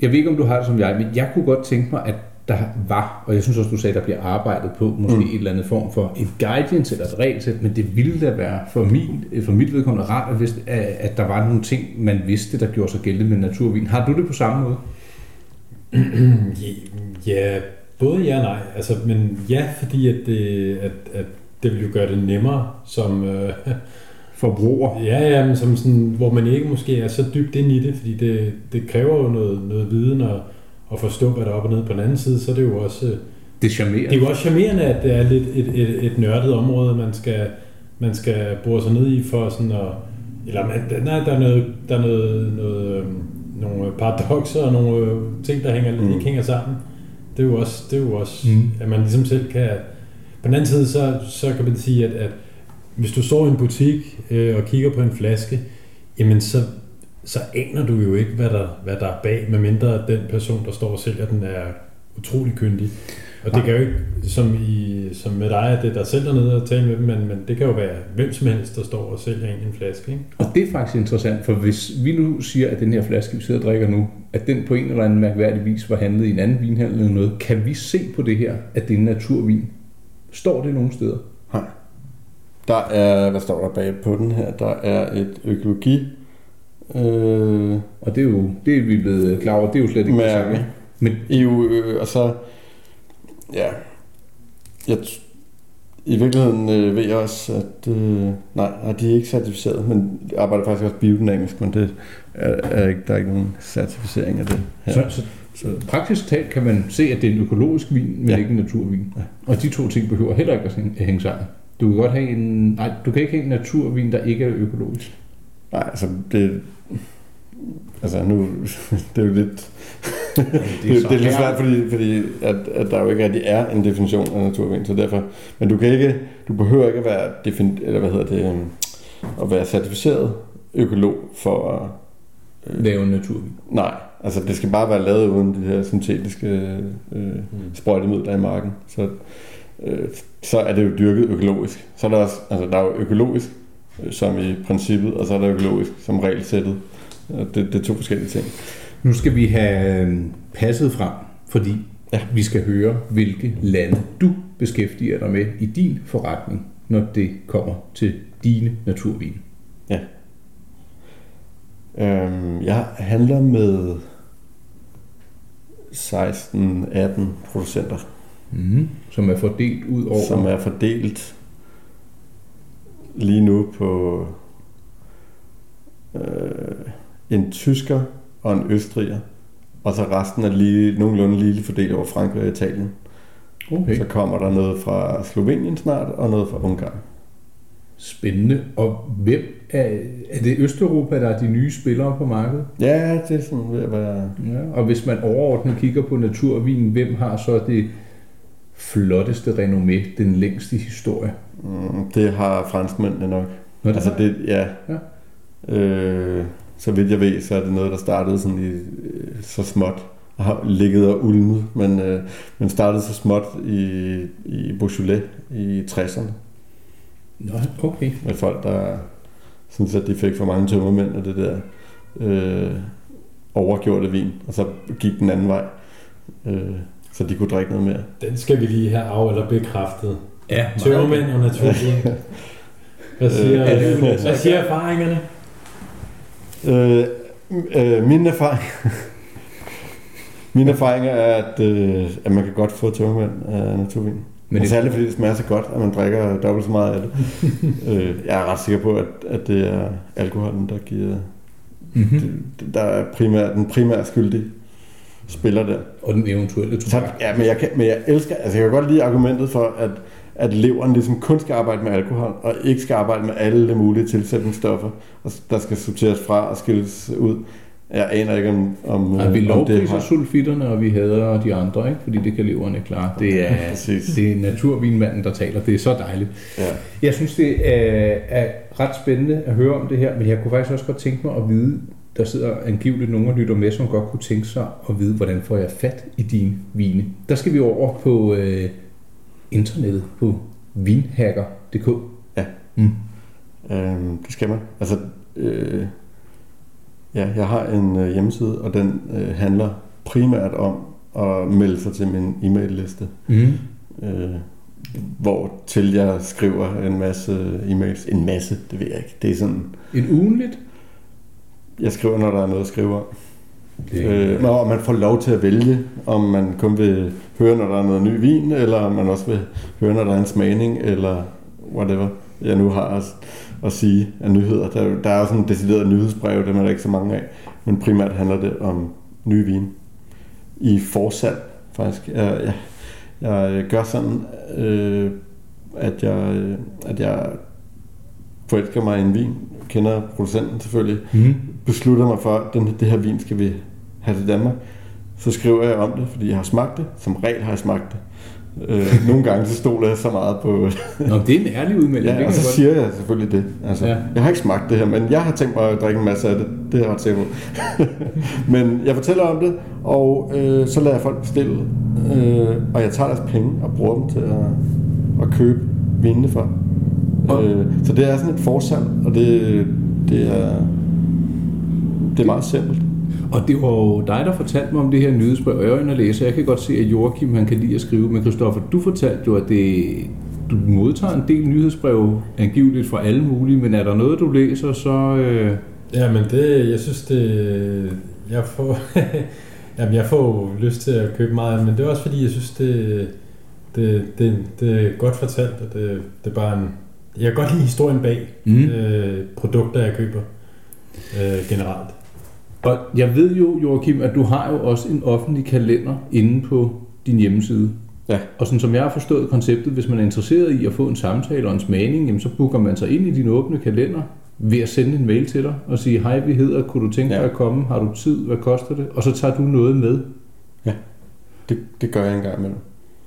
jeg ved ikke, om du har det som jeg, men jeg kunne godt tænke mig, at der var, og jeg synes også, du sagde, der bliver arbejdet på, måske mm. Et eller andet form for et guidance eller et regelsæt, men det ville da være for, min, for mit vedkommende rart, at, vidste, at, at der var nogle ting, man vidste, der gjorde sig gældende med naturvin. Har du det på samme måde? *clears throat* Ja, både ja og nej. Altså, men ja, fordi at det, at, at det vil jo gøre det nemmere som... Øh, *laughs* Forbruger. ja, ja, men som sådan, hvor man ikke måske er så dybt ind i det, fordi det, det kræver jo noget, noget viden og, at forstå, hvad der er op og ned på den anden side, så er det jo også... øh, Det charmerer. Det er jo også charmerende, at det er lidt et, et, et nørdet område, man skal, man skal bore sig ned i for sådan at... Eller man, nej, der er, noget, der er noget, noget, øhm, nogle paradoxer og nogle øh, ting, der hænger, mm. Ikke hænger sammen. Det er jo også, det er jo også mm. at man ligesom selv kan... Den anden side, så, så kan man sige, at, at hvis du står i en butik øh, og kigger på en flaske, jamen så, så aner du jo ikke, hvad der, hvad der er bag, medmindre den person, der står og sælger den, er utrolig kyndig. Og det kan jo ikke, som, i, som med dig, at det er dig selv dernede og tale med dem, men, men det kan jo være hvem som helst, der står og sælger en en flaske. Ikke? Og det er faktisk interessant, for hvis vi nu siger, at den her flaske, vi sidder og drikker nu, at den på en eller anden mærkværdig vis var handlet i en anden vinhandel eller noget, kan vi se på det her, at det er en naturvin? Står det nogen steder? Nej. Der er, hvad står der bag på den her? Der er et økologi øh, Og det er jo, det er vi blevet klar over, det er jo slet ikke mærke. Men EU, øh, og så, ja, jeg, i virkeligheden øh, ved jeg også, at, øh, nej, nej, de er ikke certificeret, men jeg arbejder faktisk også biodynamisk, men det er, er ikke, der er ikke nogen certificering af det her. så, så, så praktisk talt kan man se, at det er en økologisk vin, men ja. Ikke en naturvin. Ja. Og de to ting behøver heller ikke at hænge- sammen. Du kan godt have en, nej, du kan ikke have en naturvin, der ikke er økologisk. Nej, altså det, altså nu, *laughs* det er jo lidt, det, det, så *laughs* det er lidt svært, fordi, fordi at, at der jo ikke rigtig er en definition af naturvin, så derfor, men du kan ikke, du behøver ikke at være, defin, eller hvad hedder det, øhm, at være certificeret økolog for at, øh, Lave en naturvin. nej, altså det skal bare være lavet uden de her syntetiske øh, sprøjtemidler i marken, så øh, så er det jo dyrket økologisk. Så er der også, altså der er jo økologisk, øh, som i princippet, og så er der økologisk som regelsættet. Det, det er to forskellige ting. Nu skal vi have øh, passet frem, fordi ja. vi skal høre, hvilke lande du beskæftiger dig med i din forretning, når det kommer til dine naturvin. Øhm, jeg handler med 16-18 producenter, Mm. Som er fordelt ud over... som er fordelt lige nu på øh, en tysker og en østriger, og så resten er lige, nogenlunde lige fordelt over Frankrig og Italien. Okay. Så kommer der noget fra Slovenien snart, og noget fra Ungarn. Spændende. Og hvem er, er det Østeuropa, der er de nye spillere på markedet? Ja, det er sådan ved at være... Ja. Og hvis man overordnet kigger på naturvin, hvem har så det flotteste renommé, den længste historie? Mm, det har franskmændene nok. Nå, det Altså det, ja. Ja. Øh, så vidt jeg ved, så er det noget, der startede sådan i, øh, så småt og har ligget og ulmet, men, øh, men startede så småt i, i Beaujolais i 60'erne Nå, okay. med folk, der synes, at de fik for mange tømmermænd og det der øh, overgjorte vin, og så gik den anden vej, øh, så de kunne drikke noget mere. Den skal vi lige have af eller bekræftet. Ja, Tømmermænd og naturvin. *laughs* Hvad siger, Øh, det- hvad siger erfaringerne? Øh, øh, min erfaring *laughs* Mine erfaringer er, at, øh, at man kan godt få tømmermænd af naturvin. Men det, særligt fordi det smager så godt, at man drikker dobbelt så meget af det. *laughs* øh, jeg er ret sikker på, at, at det er alkoholen, der giver... mm-hmm. Det, der er primær, den primære skyldige spiller der. Og den eventuelle Så, tobak. ja, men jeg, kan, men jeg elsker... Altså, jeg kan godt lide argumentet for, at, at leveren ligesom kun skal arbejde med alkohol, og ikke skal arbejde med alle mulige tilsætningsstoffer, og der skal sorteres fra og skilles ud. Jeg aner ikke, om, om, Ja, vi øh, det lovpriser har... sulfitterne, og vi hader de andre, ikke? fordi det kan leverne klare. Det er, det er naturvinmanden, der taler. Det er så dejligt. Ja. Jeg synes, det er, er ret spændende at høre om det her, men jeg kunne faktisk også godt tænke mig at vide, der sidder angiveligt nogen og lytter med, som godt kunne tænke sig at vide, hvordan får jeg fat i dine vine. Der skal vi over på øh, internettet, på vinhacker.dk. Ja. Mm. Øhm, det skal man. Altså, øh, ja, jeg har en øh, hjemmeside, og den øh, handler primært om at melde sig til min e-mail-liste, Mm. øh, hvor til jeg skriver en masse e-mails. En masse, det ved jeg ikke. Det er sådan, Et ugenligt? jeg skriver, når der er noget at skrive om. Det, Øh, og man får lov til at vælge, om man kun vil høre, når der er noget ny vin, eller om man også vil høre, når der er en smagning, eller whatever jeg nu har at, at sige af nyheder. Der, der er også en decideret nyhedsbrev, dem er der ikke så mange af, men primært handler det om nye vin. I forsalg, faktisk. Jeg, jeg, jeg gør sådan, øh, at, jeg, øh, at jeg forelsker mig i en vin, kender producenten selvfølgelig, mm. beslutter mig for, at den, det her vin skal vi have til Danmark, så skriver jeg om det, fordi jeg har smagt det. Som regel har jeg smagt det. Øh, nogle gange så stoler jeg så meget på... Nå, det er en ærlig udmelding. ja, og så godt- siger jeg selvfølgelig det. Altså, Ja. Jeg har ikke smagt det her, men jeg har tænkt mig at drikke en masse af det. Det er jeg ret sikker *laughs* men jeg fortæller om det, og øh, så lader jeg folk bestille. Øh, og jeg tager deres penge og bruger dem til at, at købe vinene for. Og- Øh, så det er sådan et forsalg, og det, det er... Det er meget simpelt. Og det var jo dig, der fortalte mig om det her nyhedsbrev, og jeg er og læse. Jeg kan godt se, at Joachim han kan lide at skrive, men Christoffer, du fortalte jo, at det, du modtager en del nyhedsbrev, angiveligt fra alle mulige, men er der noget, du læser, så... Øh, Ja, men det, jeg synes det, jeg får, *laughs* jamen jeg får lyst til at købe meget, men det er også fordi, jeg synes det, det, det, det er godt fortalt, og det, det er bare en, jeg kan godt lide historien bag mm. øh, produkter, jeg køber øh, generelt. Og jeg ved jo, Joachim, at du har jo også en offentlig kalender inde på din hjemmeside. Ja. Og sådan som jeg har forstået konceptet, hvis man er interesseret i at få en samtale og en smagning, jamen så booker man sig ind i din åbne kalender ved at sende en mail til dig og sige, hej, vi hedder, kunne du tænke dig Ja. at komme? Har du tid? Hvad koster det? Og så tager du noget med. Det, det gør jeg engang imellem.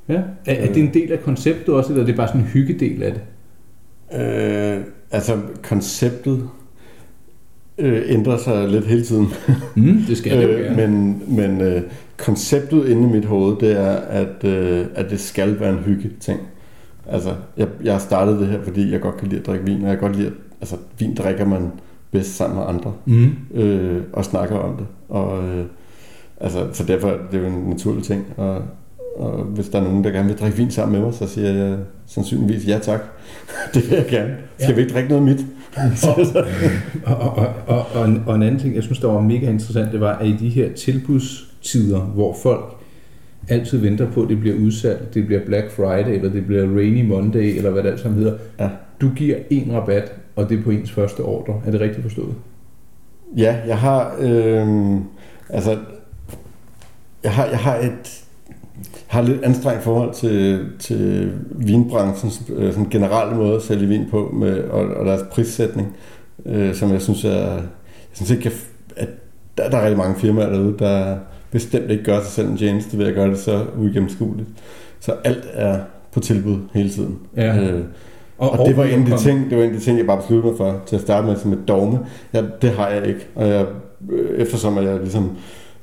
Ja. Er, er det en del af konceptet også, eller er det bare sådan en hyggedel af det? Øh, altså, konceptet øh, ændrer sig lidt hele tiden. Mm, det skal det jo *laughs* Øh, gerne. men men øh, konceptet inde i mit hoved, det er, at, øh, at det skal være en hygge ting. Altså, jeg, jeg har startet det her, fordi jeg godt kan lide at drikke vin, og jeg godt lide, at, altså, vin drikker man bedst sammen med andre, Mm. øh, og snakker om det. Og, øh, altså, så derfor det er det jo en naturlig ting. Og, og hvis der er nogen, der gerne vil drikke vin sammen med mig, så siger jeg sandsynligvis ja tak. *laughs* det vil jeg gerne. Skal Ja. vi ikke drikke noget mit? *laughs* Og, og, og, og, og, en, og en anden ting, jeg synes, der var mega interessant, det var, at i de her tilbudstider, hvor folk altid venter på, at det bliver udsat, det bliver Black Friday, eller det bliver Rainy Monday, eller hvad det alt sammen hedder. Ja. Du giver en rabat, og det er på ens første ordre. Er det rigtigt forstået? Ja, jeg har, øh, altså, jeg har, jeg har et, har lidt anstrengt forhold til, til vinbranchens øh, sådan generelle måde at sælge vin på, med, og, og deres prissætning, øh, som jeg synes er, jeg synes ikke, at der, der er rigtig mange firmaer derude, der bestemt ikke gør sig selv en tjeneste ved at gøre det så uigennemskueligt. Så alt er på tilbud hele tiden. Ja. Øh, og, og det var en af de ting, det var en af de ting, jeg bare besluttede mig for til at starte med som et dogme. Ja, det har jeg ikke. Og jeg, øh, eftersom jeg ligesom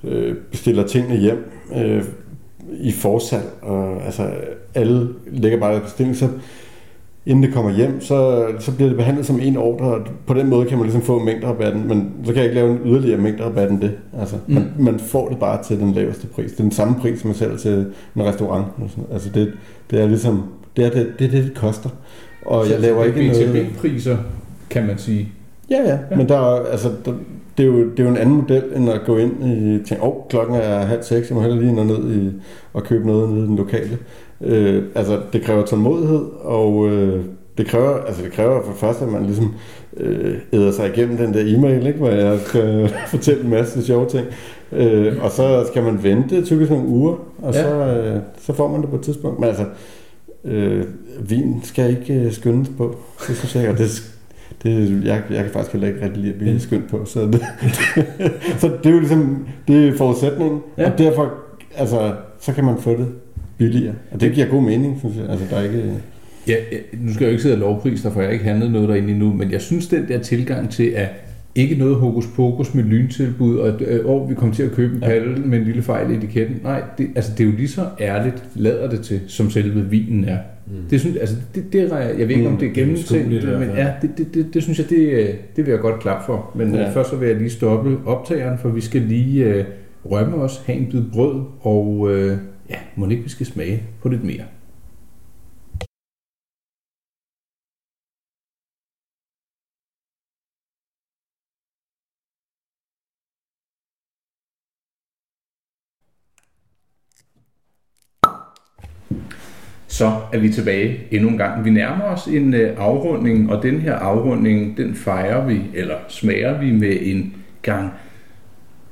øh, bestiller tingene hjem øh, i forsalg, og altså alle lægger bare bestilling, så inden det kommer hjem, så, så bliver det behandlet som en ordre, og på den måde kan man ligesom få mængderabatten, men så kan jeg ikke lave en yderligere mængderabat end det. Altså, mm. man, man får det bare til den laveste pris. Det er den samme pris, som man sælger til en restaurant. Altså det, det er ligesom, det er det, det, det, det koster. Og jeg laver ikke noget... BTB-priser, kan man sige. Ja, ja, ja. men der, er- altså, der, det, er jo, det er jo en anden model, end at gå ind i tænke, åh, oh, klokken er halv seks, jeg må hellere lige nå ned i, og købe noget nede i den lokale. Øh, altså, det kræver tålmodighed, og øh, det kræver, altså, det kræver for det første, at man ligesom øh, æder sig igennem den der e-mail, ikke, hvor jeg skal *laughs* fortælle en masse sjove ting. Øh, og så skal man vente typisk nogle uger, og Ja. så, øh, så får man det på et tidspunkt. Men altså, øh, vin skal ikke øh, skyndes på, det synes jeg og det, det, jeg, jeg kan faktisk heller ikke rigtig lide at blive skyndt på, så det, *laughs* så det er jo ligesom, det er forudsætningen, Ja. ja. og derfor, altså, så kan man få det billigere, og det giver god mening, synes jeg, altså der er ikke, Ja, ja, nu skal jeg jo ikke sidde og lovpris dig, for jeg har ikke handlet noget derinde endnu, men jeg synes, den der tilgang til, at ikke noget hokus pokus med lyntilbud, og øh, åh, vi kommer til at købe en Ja. palle med en lille fejl i etiketten. Nej, det, altså, det er jo lige så ærligt, lader det til, som selve vinen er. Mm. Det synes, altså, det, det, jeg ved ikke, om Mm, det er det er gennemtænkt, men ja, det, det, det, det synes jeg, det, øh, det vil jeg godt klap for. Men ja. Ja. først så vil jeg lige stoppe optageren, for vi skal lige øh, rømme os, have en bid brød, og øh, ja, må ikke vi skal smage på lidt mere. Så er vi tilbage endnu en gang. Vi nærmer os en øh, afrunding, og den her afrunding, den fejrer vi, eller smager vi med en gang,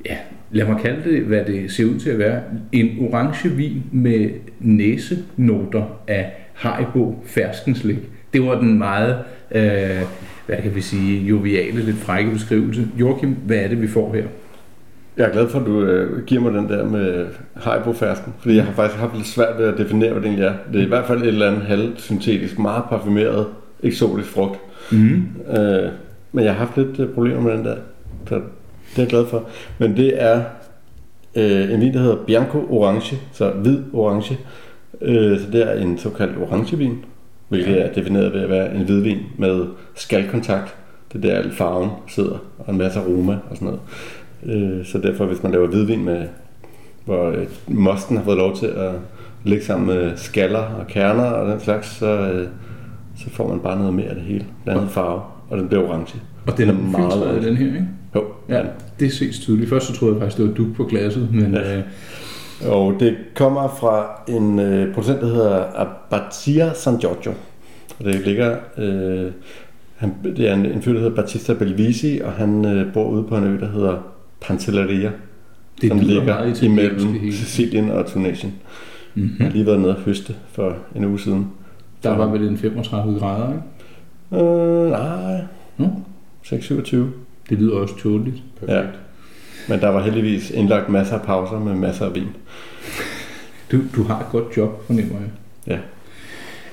ja, lad mig kalde det, hvad det ser ud til at være, en orange vin med næsenoter af Haribo ferskenslik. Det var den meget, øh, hvad kan vi sige, joviale, lidt frække beskrivelse. Joachim, hvad er det, vi får her? Jeg er glad for, at du øh, giver mig den der med Haribo-fersken, fordi jeg har faktisk haft lidt svært ved at definere, hvad det egentlig er. Det er i hvert fald et eller andet halvsyntetisk, meget parfumeret, eksotisk frugt. Mm. Øh, men jeg har haft lidt øh, problemer med den der. Så det er jeg glad for. Men det er øh, en vin, der hedder Bianco Orange, så hvid orange. Øh, så det er en såkaldt orangevin, hvilket er defineret ved at være en hvidvin med skalkontakt. Det er der, farven sidder, og en masse aroma og sådan noget. Øh, så derfor, hvis man laver hvidvin med, hvor øh, mosten har fået lov til at ligge sammen med skaller og kerner og den slags, så, øh, så får man bare noget mere af det hele. Blandt andet farve, og den bliver orange. Og den er meget meget orange. den her, ikke? Jo, Ja, det ses tydeligt. Først så troede jeg faktisk, det var duk på glasset, men Ja. øh, Og det kommer fra en øh, producent, der hedder Abbazia San Giorgio. Og det ligger... Øh, han, det er en, en fyr, der hedder Battista Belvisi, og han øh, bor ude på en ø, der hedder Pantelleria, det som ligger imellem. Sicilien og Tunesien. Mm-hmm. Jeg har lige været nede og høste for en uge siden. Der var vel en 35 grader, ikke? Øh, nej. Nå. 6-27. Det lyder også tåligt. Ja. Men der var heldigvis indlagt masser af pauser med masser af vin. Du, du har et godt job, fornemmer jeg. Ja.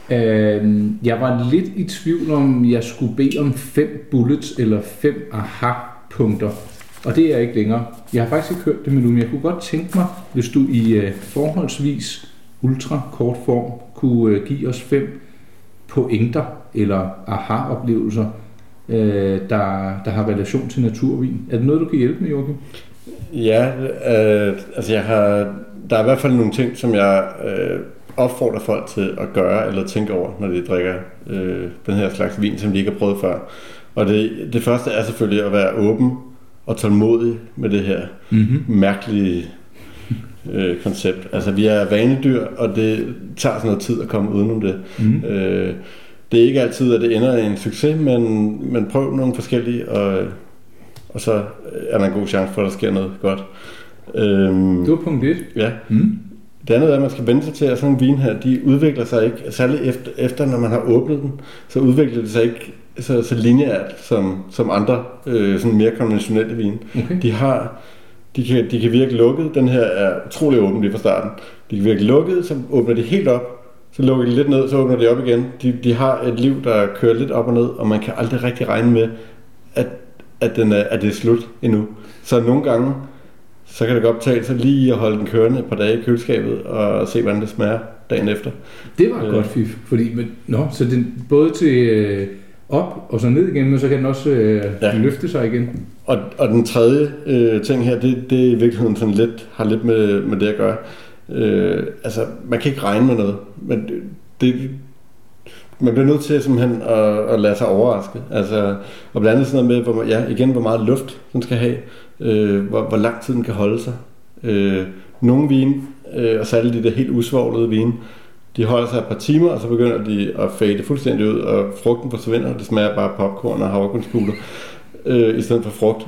Øhm, jeg var lidt i tvivl om, jeg skulle bede om fem bullets eller fem aha-punkter. Og det er jeg ikke længere. Jeg har faktisk ikke hørt det med nu, men jeg kunne godt tænke mig, hvis du i øh, forholdsvis ultra kort form kunne øh, give os fem pointer eller aha-oplevelser, øh, der, der har relation til naturvin. Er det noget, du kan hjælpe med, Joachim? Ja, øh, altså jeg har, der er i hvert fald nogle ting, som jeg øh, opfordrer folk til at gøre eller tænke over, når de drikker øh, den her slags vin, som de ikke har prøvet før. Og det, det første er selvfølgelig at være åben og tålmodig med det her Mm-hmm. mærkelige øh, koncept. Altså vi er vanedyr, og det tager sådan noget tid at komme udenom det. Mm. Øh, det er ikke altid, at det ender i en succes, men, men prøv nogle forskellige, og, og så er der en god chance for, at der sker noget godt. Øhm, Det var punkt 1. ja. Mm. Det andet er, at man skal vente sig til, at sådan en vin her, de udvikler sig ikke, særligt efter, efter når man har åbnet den, så udvikler det sig ikke så, så lineært som, som andre øh, sådan mere konventionelle vine. Okay. De har, de kan, de kan virke lukket. Den her er utrolig åben lige fra starten. De kan virke lukket, så åbner de helt op, så lukker de lidt ned, så åbner de op igen. De, de har et liv, der kører lidt op og ned, og man kan aldrig rigtig regne med, at, at, den er, at det er slut endnu. Så nogle gange, så kan det godt betale sig lige at holde den kørende et par dage i køleskabet, og se, hvordan det smager dagen efter. Det var Øh. godt fif, fordi men, nå, så den både til øh, op og så ned igen, men så kan den også øh, ja. Løfte sig igen. Og, og den tredje øh, ting her, det, det er i virkeligheden sådan lidt, har lidt med, med det at gøre. Øh, altså, man kan ikke regne med noget, men det man bliver nødt til simpelthen at, at lade sig overraske. Altså, og blandt andet sådan noget med, hvor, ja, igen, hvor meget luft den skal have, øh, hvor, hvor lang tid den kan holde sig. Øh, nogle vine, øh, og særligt de der helt usvoglede vine, de holder sig et par timer, og så begynder de at fade fuldstændig ud, og frugten forsvinder, og det smager bare popcorn og havregrynskugler, øh, i stedet for frugt.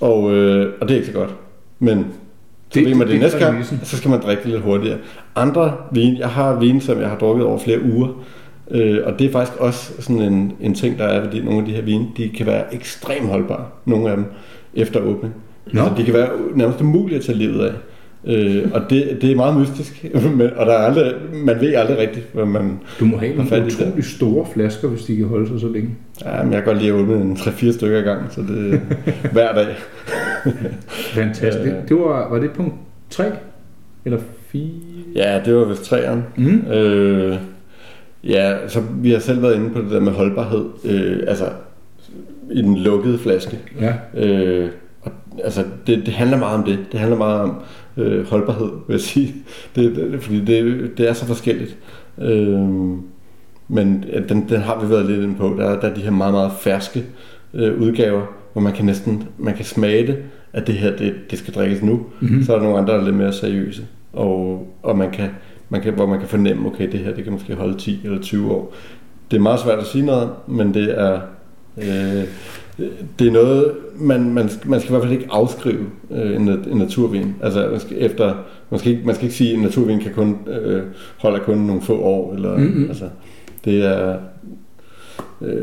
Og, øh, og det er ikke så godt. Men så Det- ved man det, det næste gang, så skal man drikke det lidt hurtigere. Andre vin, jeg har vin, som jeg har drukket over flere uger, øh, og det er faktisk også sådan en, en ting, der er ved nogle af de her vine. De kan være ekstremt holdbare, nogle af dem, efter åbning. Nå. Altså, de kan være nærmest umulige at tage livet af. Øh, og det, det er meget mystisk, *laughs* men, og der er aldrig, man ved aldrig rigtigt, hvad man... Du må have nogle det. utrolig store flasker, hvis de kan holde sig så længe. Ja, men jeg kan godt lide at åbne en 3-4 stykker i gang, så det er *laughs* hver dag. Fantastisk. Øh. Det var, var det punkt 3? Eller 4? Ja, det var vist træerne. Mm. Øh, ja, så vi har selv været inde på det der med holdbarhed. Øh, altså, i den lukkede flaske. Ja. Øh, og, altså, det, det handler meget om det. Det handler meget om øh, holdbarhed, vil jeg sige. *laughs* Det, det, fordi det, det er så forskelligt. Øh, men den, den har vi været lidt inde på. Der, er- der er de her meget, meget ferske øh, udgaver, hvor man kan næsten man kan smage det, at det her, det, det skal drikkes nu. Mm-hmm. Så er der nogle andre, der er lidt mere seriøse. Og, og man kan, man kan, hvor man kan fornemme, okay, det her det kan måske holde 10 eller 20 år. Det er meget svært at sige noget, men det er, øh, det er noget, man, man, man skal i hvert fald ikke afskrive øh, en, en naturvin. Altså, man skal, efter, man, skal ikke, man skal ikke sige, at en naturvin kan kun, øh, holder kun nogle få år. Eller, Mhm. altså, det er... Øh,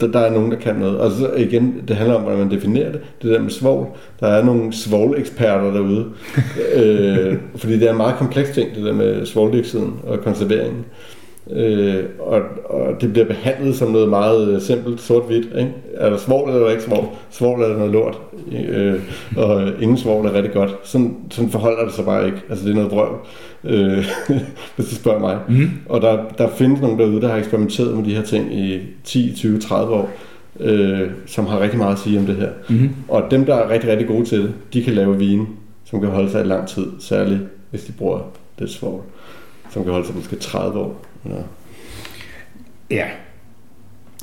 der, der er nogen, der kan noget. Og så igen, det handler om, hvordan man definerer det. Det der med svovl. Der er nogle svovleksperter derude. *laughs* øh, fordi det er en meget kompleks ting, det der med svovldioxiden og konserveringen. Øh, og, og det bliver behandlet som noget meget øh, simpelt, sort-hvidt. Ikke? Er der svovl eller er der ikke svovl? Svovl er der noget lort, øh, og ingen svovl er rigtig godt. Sådan, sådan forholder det sig bare ikke. Altså det er noget vrøvl, øh, *laughs* hvis du spørger mig. Mm. Og der, der findes nogen derude, der har eksperimenteret med de her ting i 10, 20, 30 år, øh, som har rigtig meget at sige om det her. Mm. Og dem, der er rigtig, rigtig gode til det, de kan lave vin, som kan holde sig i lang tid, særligt hvis de bruger det svovl, som kan holde sig måske 30 år. Ja. Ja.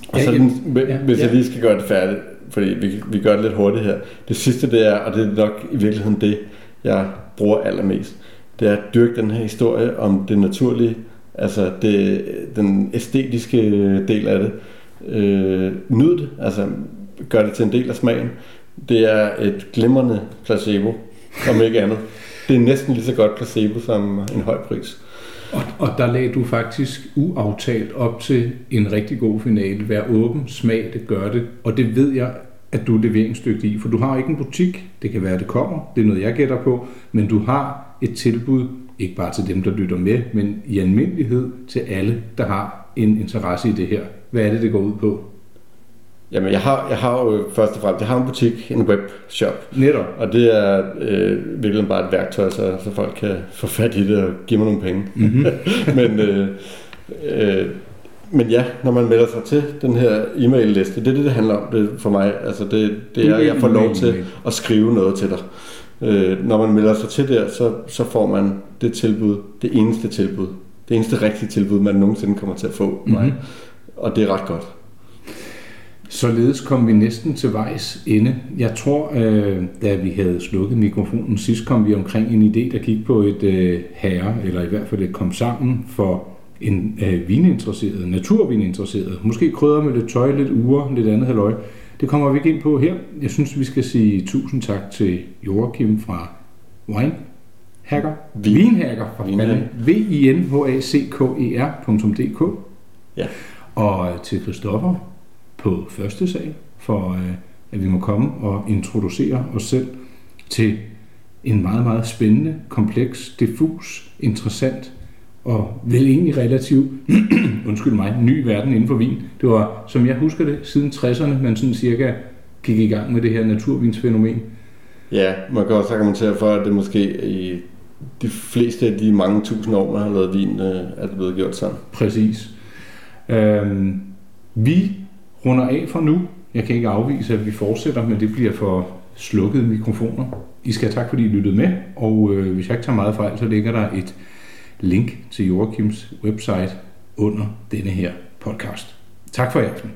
Og så ja. Ja, hvis jeg ja. lige skal gøre det færdigt, fordi vi, vi gør det lidt hurtigt her. Det sidste det er, og det er nok i virkeligheden det, jeg bruger allermest, det er at dyrke den her historie om det naturlige, altså det, den æstetiske del af det. Øh, nyd det, altså gør det til en del af smagen. Det er et glimrende placebo, om ikke andet. Det er næsten lige så godt placebo som en høj pris. Og, og der lagde du faktisk uaftalt op til en rigtig god finale. Vær åben, smag det, gør det. Og det ved jeg, at du er leveringsdygtig i. For du har ikke en butik. Det kan være, det kommer. Det er noget, jeg gætter på. Men du har et tilbud, ikke bare til dem, der lytter med, men i almindelighed til alle, der har en interesse i det her. Hvad er det, det går ud på? Jamen, jeg har, jeg har jo først og fremmest, jeg har en butik, en webshop, Netop. Og det er øh, virkelig bare et værktøj, så, så folk kan få fat i det og give mig nogle penge. Mm-hmm. *laughs* Men øh, øh, men ja, når man melder sig til den her e-mail-liste, det er det, det handler om det for mig. Altså det, det er, jeg får lov til at skrive noget til dig. Øh, når man melder sig til der, så, så får man det tilbud, det eneste tilbud, det eneste rigtige tilbud, man nogensinde kommer til at få. Mm-hmm. Og det er ret godt. Således kom vi næsten til vejs ende. Jeg tror, øh, da vi havde slukket mikrofonen sidst, kom vi omkring en idé, der gik på et øh, herre, eller i hvert fald et kom sammen for en øh, vininteresseret, naturvininteresseret. Måske krydder med lidt tøj, lidt uger, lidt andet halvøj. Det kommer vi ikke ind på her. Jeg synes, vi skal sige tusind tak til Joachim fra Wine Hacker. Vin. Vinhacker fra v i n h a c k e rdk Ja. Og til Christoffer på første sag, for øh, at vi må komme og introducere os selv til en meget, meget spændende, kompleks, diffus, interessant og vel egentlig relativt, *clears throat* undskyld mig, ny verden inden for vin. Det var, som jeg husker det, siden 60'erne, man sådan cirka gik i gang med det her naturvinsfænomen. Ja, man kan også argumentere for, at det måske i de fleste af de mange tusind år, man har lavet vin, øh, er det blevet gjort sådan. Præcis. Øhm, vi runder af for nu. Jeg kan ikke afvise, at vi fortsætter, men det bliver for slukkede mikrofoner. I skal have tak, fordi I lyttede med, og øh, hvis jeg ikke tager meget fejl, så ligger der et link til Joachims website under denne her podcast. Tak for i aften.